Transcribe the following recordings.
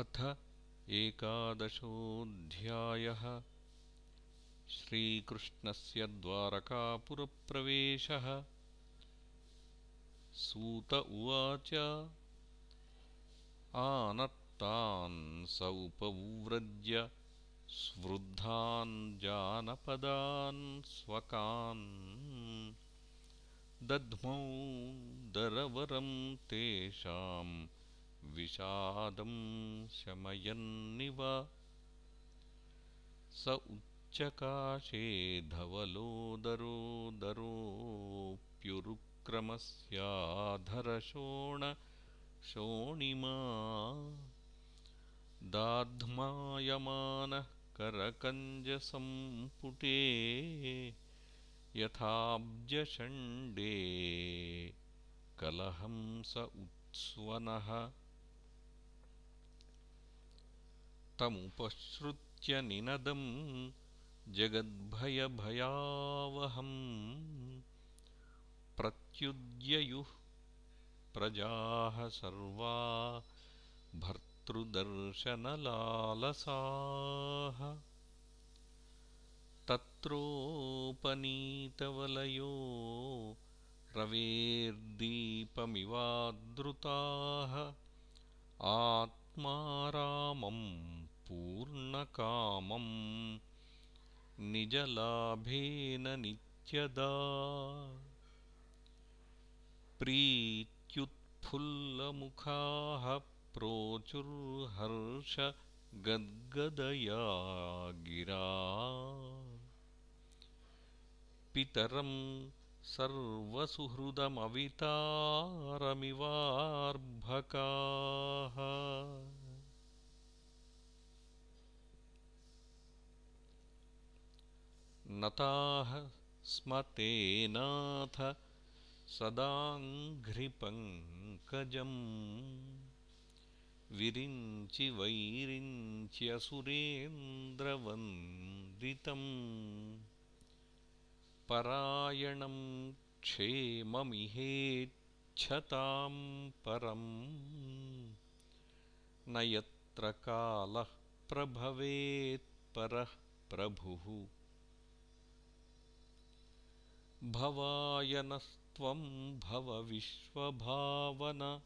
अथ एकादशोऽध्यायः। श्रीकृष्णस्य द्वारकापुरप्रवेशः। सूत उवाच आनत्तान् स उपव्रज्य स्वृद्धान् जानपदान् स्वकान्। दध्मौ दरवरं तेषाम् विषादं शमयन्निव। स उच्चकाशे धवलोदरोदरोऽप्युरुक्रमस्याधरशोणशोणिमा दाध्मायमानः करकञ्जसम्पुटे यथाब्जषण्डे कलहंस उत्स्वनः तमुपश्रुत्य निनदं जगद्भयभयावहम्। प्रत्युद्ययुः प्रजाः सर्वा भर्तृदर्शनलालसाः। तत्रोपनीतवलयो रवेर्दीपमिवादृताः। आत्मारामम् पूर्णकामं निजलाभेन नित्यदा। प्रीत्युत्फुल्लमुखाः प्रोचुर्हर्षगद्गदया गिरा पितरं सर्वसुहृदमवितारमिवार्भकाः नताः स्म तेनाथ सदाङ्घ्रिपङ्कजम्। विरिञ्चि वैरिञ्च्यसुरेन्द्रवन्दितम्। परायणं क्षेममिहेच्छतां परम्। न यत्र कालः प्रभवेत्परः प्रभुः भवायनस्त्वं भव विश्वभावन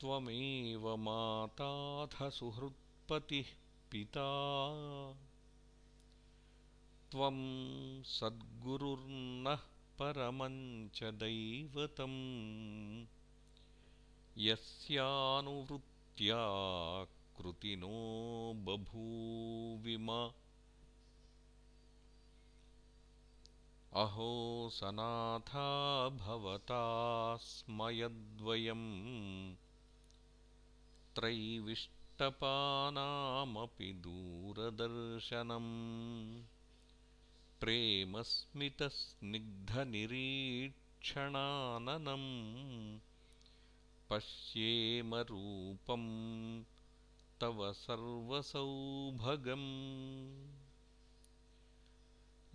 त्वमेव माताथ सुहृत्पतिः पिता। त्वं सद्गुरुर्नः परमं च दैवतम् यस्यानुवृत्त्या कृतिनो बभूविम अहो सनाथा भवता स्म त्रैविष्टपानामपि दूरदर्शनम्। प्रेमस्मितस्निग्धनिरीक्षणाननम्। पश्येमरूपं तव सर्वसौभगम्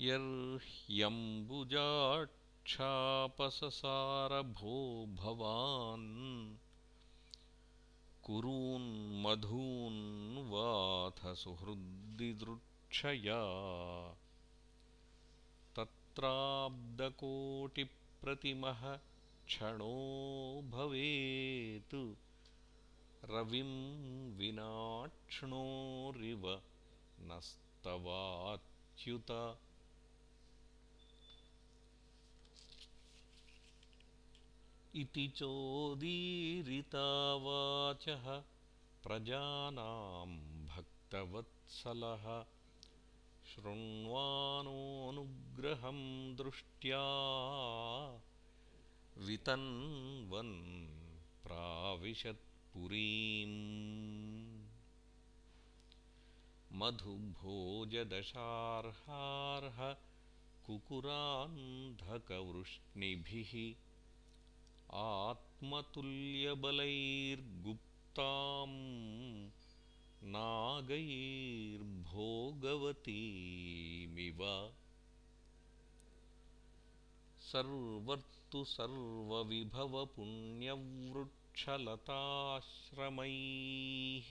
यर्ह्यम्बुजाक्षापससारभो भवान् कुरून्मधून्वाथ सुहृद्दिदृक्षया तत्राब्दकोटिप्रतिमः क्षणो भवेत्। रविं विनाक्ष्णोरिव नस्तवाच्युत इति चोदीरिता वाचः प्रजानां भक्तवत्सलः। शृण्वानोऽनुग्रहं दृष्ट्या वितन्वन् प्राविशत्पुरीम् मधुभोजदशार्हार्ह कुकुरान्धकवृष्णिभिः आत्मतुल्यबलैर्गुप्ताम् नागैर्भोगवतीमिव। सर्वर्तु सर्वविभवपुण्यवृत्तिं वृक्षलताश्रमैः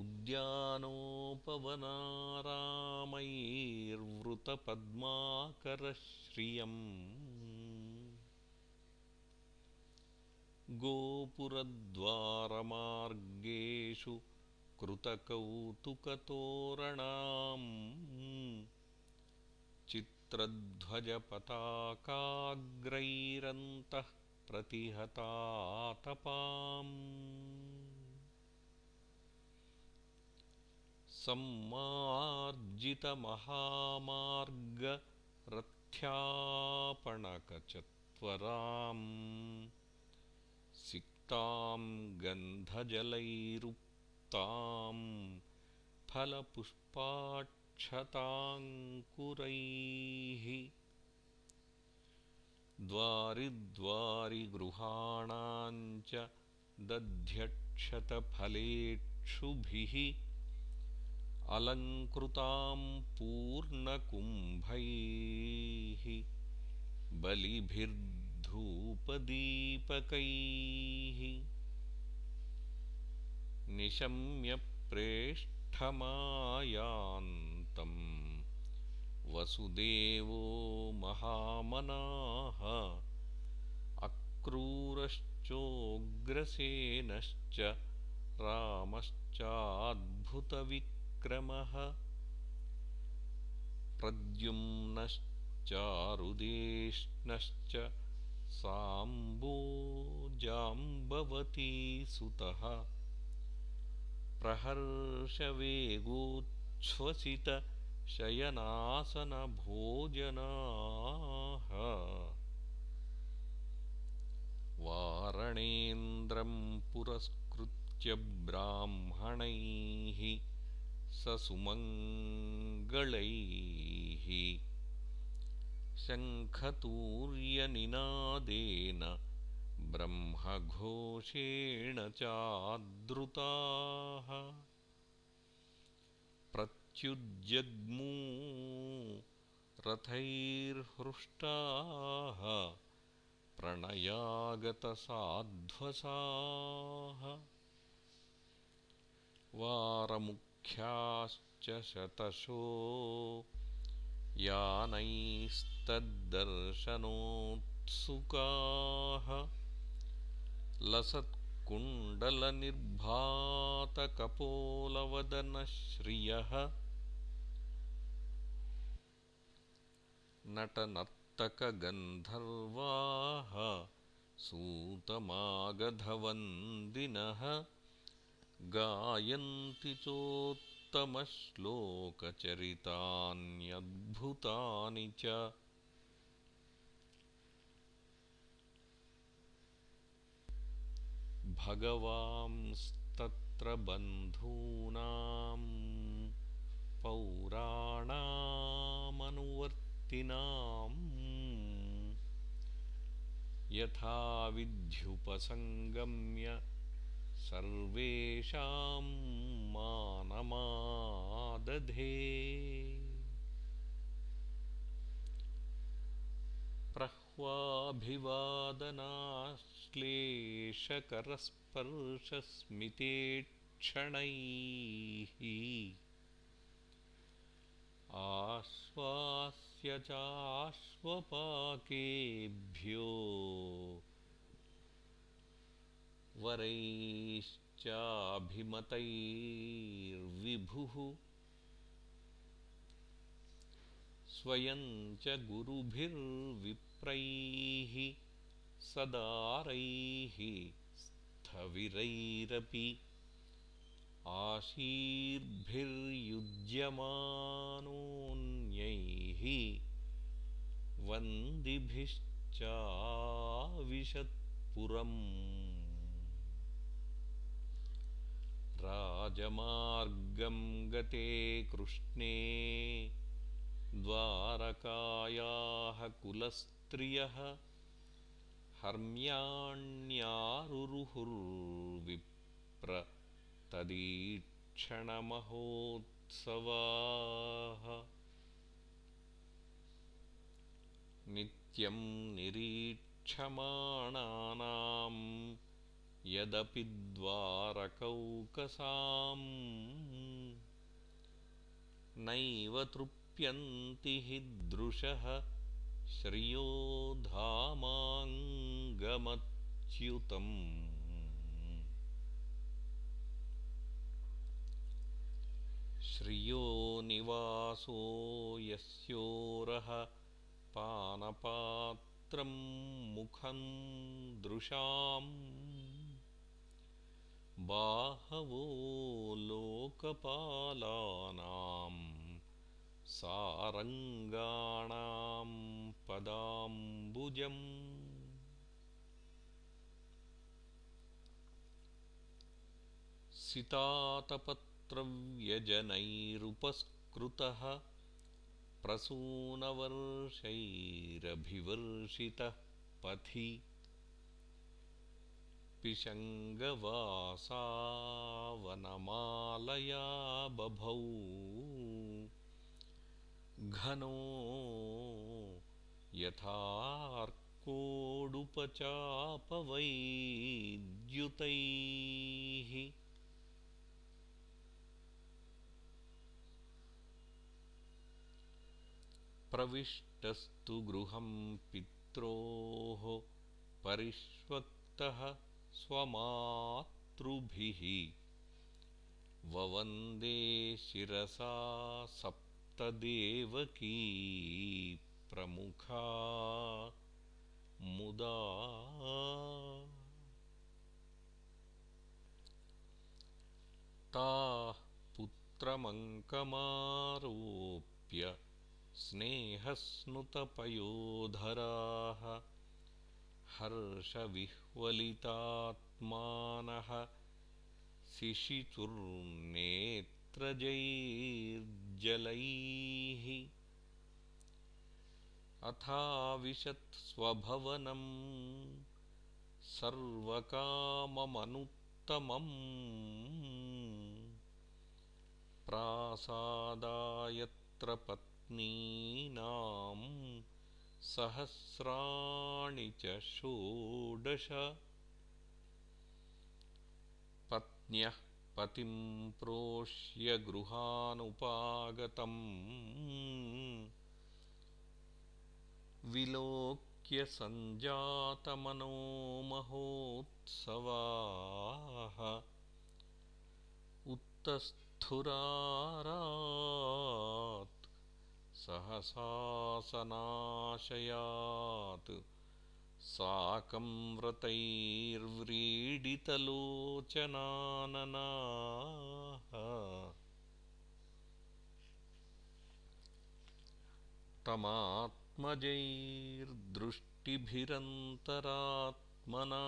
उद्यानोपवनारामैर्वृतपद्माकरश्रियम् गोपुरद्वारमार्गेषु कृतकौतुकतोरणाम् चित्रध्वजपताकाग्रैरन्तः प्रतिहतातपाम्। सम्मार्जितमहामार्गरथ्यापणकचत्वराम् सिक्तां गन्धजलैरुक्तां फलपुष्पाक्षताङ्कुरैः द्वारि द्वारि गृहाणां च दध्यक्षतफलेक्षुभिः अलङ्कृतां पूर्णकुम्भैः बलिभिर्धूपदीपकैः निशम्यप्रेष्ठमायान्तं वसुदेवो महामनाः अक्रूरश्चोग्रसेनश्च रामश्चाद्भुतविक् क्रमः प्रद्युम्नश्चारुदेष्णश्च साम्बोजाम्बवतीसुतः प्रहर्षवेगोच्छ्वसितशयनासनभोजनाः वारणेन्द्रं पुरस्कृत्य ब्राह्मणैः ससुमङ्गलैः शङ्खतूर्यनिनादेन ब्रह्मघोषेण चादृताः। प्रत्युज्जग्मू रथैर्हृष्टाः प्रणयागतसाध्वसाः। वारमुक् ख्याश्च शतशो यानैस्तद्दर्शनोत्सुकाः लसत्कुण्डलनिर्भातकपोलवदनश्रियः नटनर्तकगन्धर्वाः सूतमागधवन्दिनः गायन्ति चोत्तमश्लोकचरितान्यद्भुतानि च। भगवांस्तत्र बन्धूनां पौराणामनुवर्तिनाम् यथाविध्युपसङ्गम्य सर्वेषां मानमादधे। प्रह्वाभिवादनाश्लेषकरस्पर्शस्मितेक्षणैः आश्वास्य चाश्वपाकेभ्यो वरैश्चाभिमतैर्विभुः स्वयं च गुरुभिर्विप्रैः सदारैः स्थविरैरपि आशीर्भिर्युज्यमानोऽन्यैः वन्दिभिश्चाविशत्पुरम् राजमार्गं गते कृष्णे द्वारकायाः कुलस्त्रियः हर्म्याण्यारुरुहुर्विप्रतदीक्षणमहोत्सवाः नित्यं निरीक्षमाणाः रक्षमाणानां यदपि द्वारकौकसाम् नैव तृप्यन्ति हि दृशः श्रियो धामाङ्गमच्युतम्। श्रियो निवासो यस्योरः पानपात्रं मुखं दृशाम् बाहवो लोकपालानां सारङ्गाणां पदाम्बुजम्। सितातपत् व्यजनैरुपस्कृतः प्रसूनवर्षैरभिवर्षितः पथि पिशङ्गवासावनमालया बभौ। घनो यथार्कोडुपचापवैद्युतैः। प्रविष्टस्तु गृहं पित्रोः परिष्वक्तः स्वमातृभिः। ववन्दे शिरसा सप्तदेवकी प्रमुखा। मुदा ताः पुत्रमङ्कमारोप्य स्नेहस्नुतपयोधराः हर्षविह्वलितात्मानः शिशिचुर्नेत्रजैर्जलैः अथाविशत्स्वभवनं सर्वकाममनुत्तमम् प्रासादायत्र नीनां सहस्राणि च षोडश। पत्न्यः पतिं प्रोष्य गृहानुपागतम्। विलोक्य सञ्जातमनोमहोत्सवाः। उत्तस्थुरारात् सहसासनाशयात्। साकं व्रतैर्व्रीडितलोचनाननाः। तमात्मजैर्दृष्टिभिरन्तरात्मना।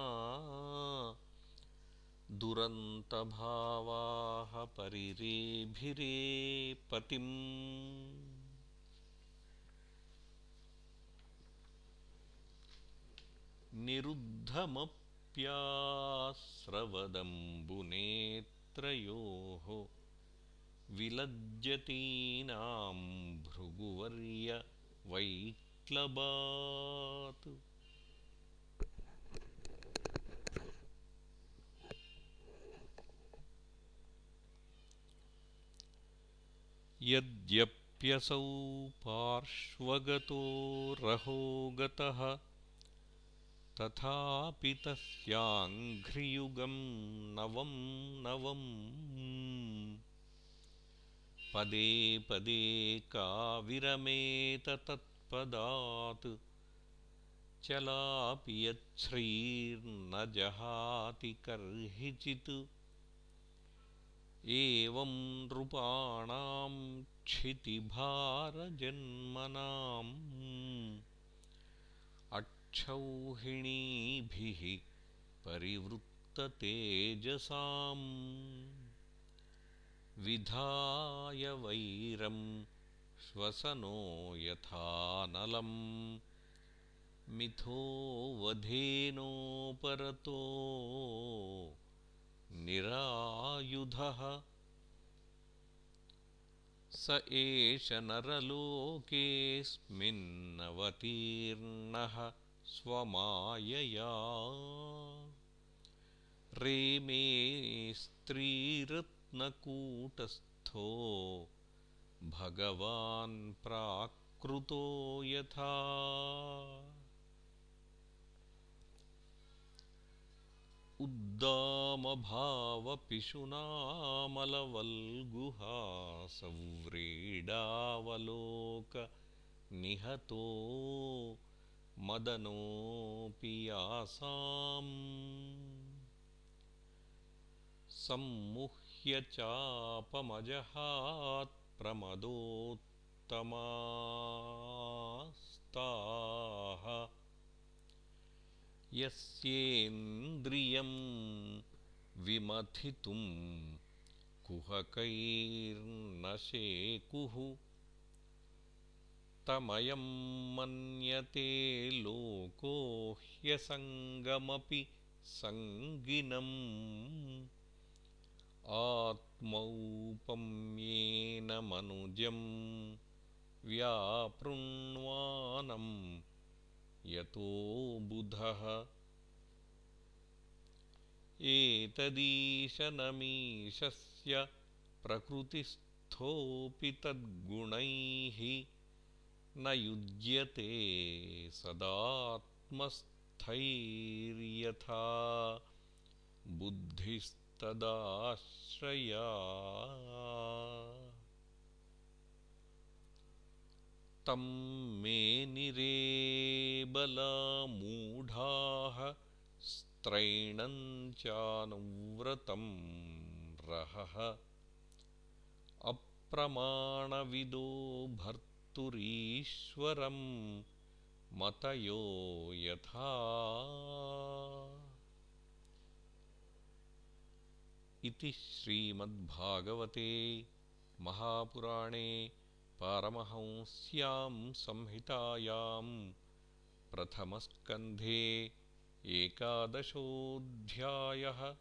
दुरन्तभावाः परिरेभिरे पतिम् निरुद्धमप्यास्रवदम्बुनेत्रयोः विलज्जतीनां भृगुवर्यवैक्लबात् यद्यप्यसौ पार्श्वगतो रहो गतः तथापि तस्याङ्घ्रियुगं नवं। नवम् पदे पदे काविरमेत तत्पदात् चलापि यच्छ्रीर्न जहाति कर्हिचित्। एवं नृपाणां क्षितिभारजन्मनाम् क्षौहिणीभिः परिवृत्ततेजसाम्। विधाय वैरं श्वसनो यथानलं मिथो वधेनोपरतो निरायुधः। स एष नरलोकेऽस्मिन्नवतीर्णः स्वमायया। रेमे स्त्रीरत्नकूटस्थो भगवान् प्राकृतो यथा। उद्दामभावपिशुनामलवल्गुहासव्रीडावलोकनिहतो मदनोऽपि यासाम् सम्मुह्य चापमजहात्प्रमदोत्तमास्ताः यस्येन्द्रियं विमथितुं कुहकैर्न शेकुः तमयं मन्यते लोको ह्यसङ्गमपि सङ्गिनम्। आत्मौपम्येन मनुजं व्यापृण्वानं यतो बुधः। एतदीशनमीशस्य प्रकृतिस्थोऽपि तद्गुणैः न युज्यते सदात्मस्थैर्यथा। बुद्धिस्तदाश्रया। तं मे निरेबलामूढाः स्त्रैणं चानुव्रतं रहः। अप्रमाणविदो भर्तुरीश्वरं मतयो यथा। इति श्रीमद्भागवते महापुराणे पारमहंस्यां संहितायां प्रथमस्कन्धे एकादशोऽध्यायः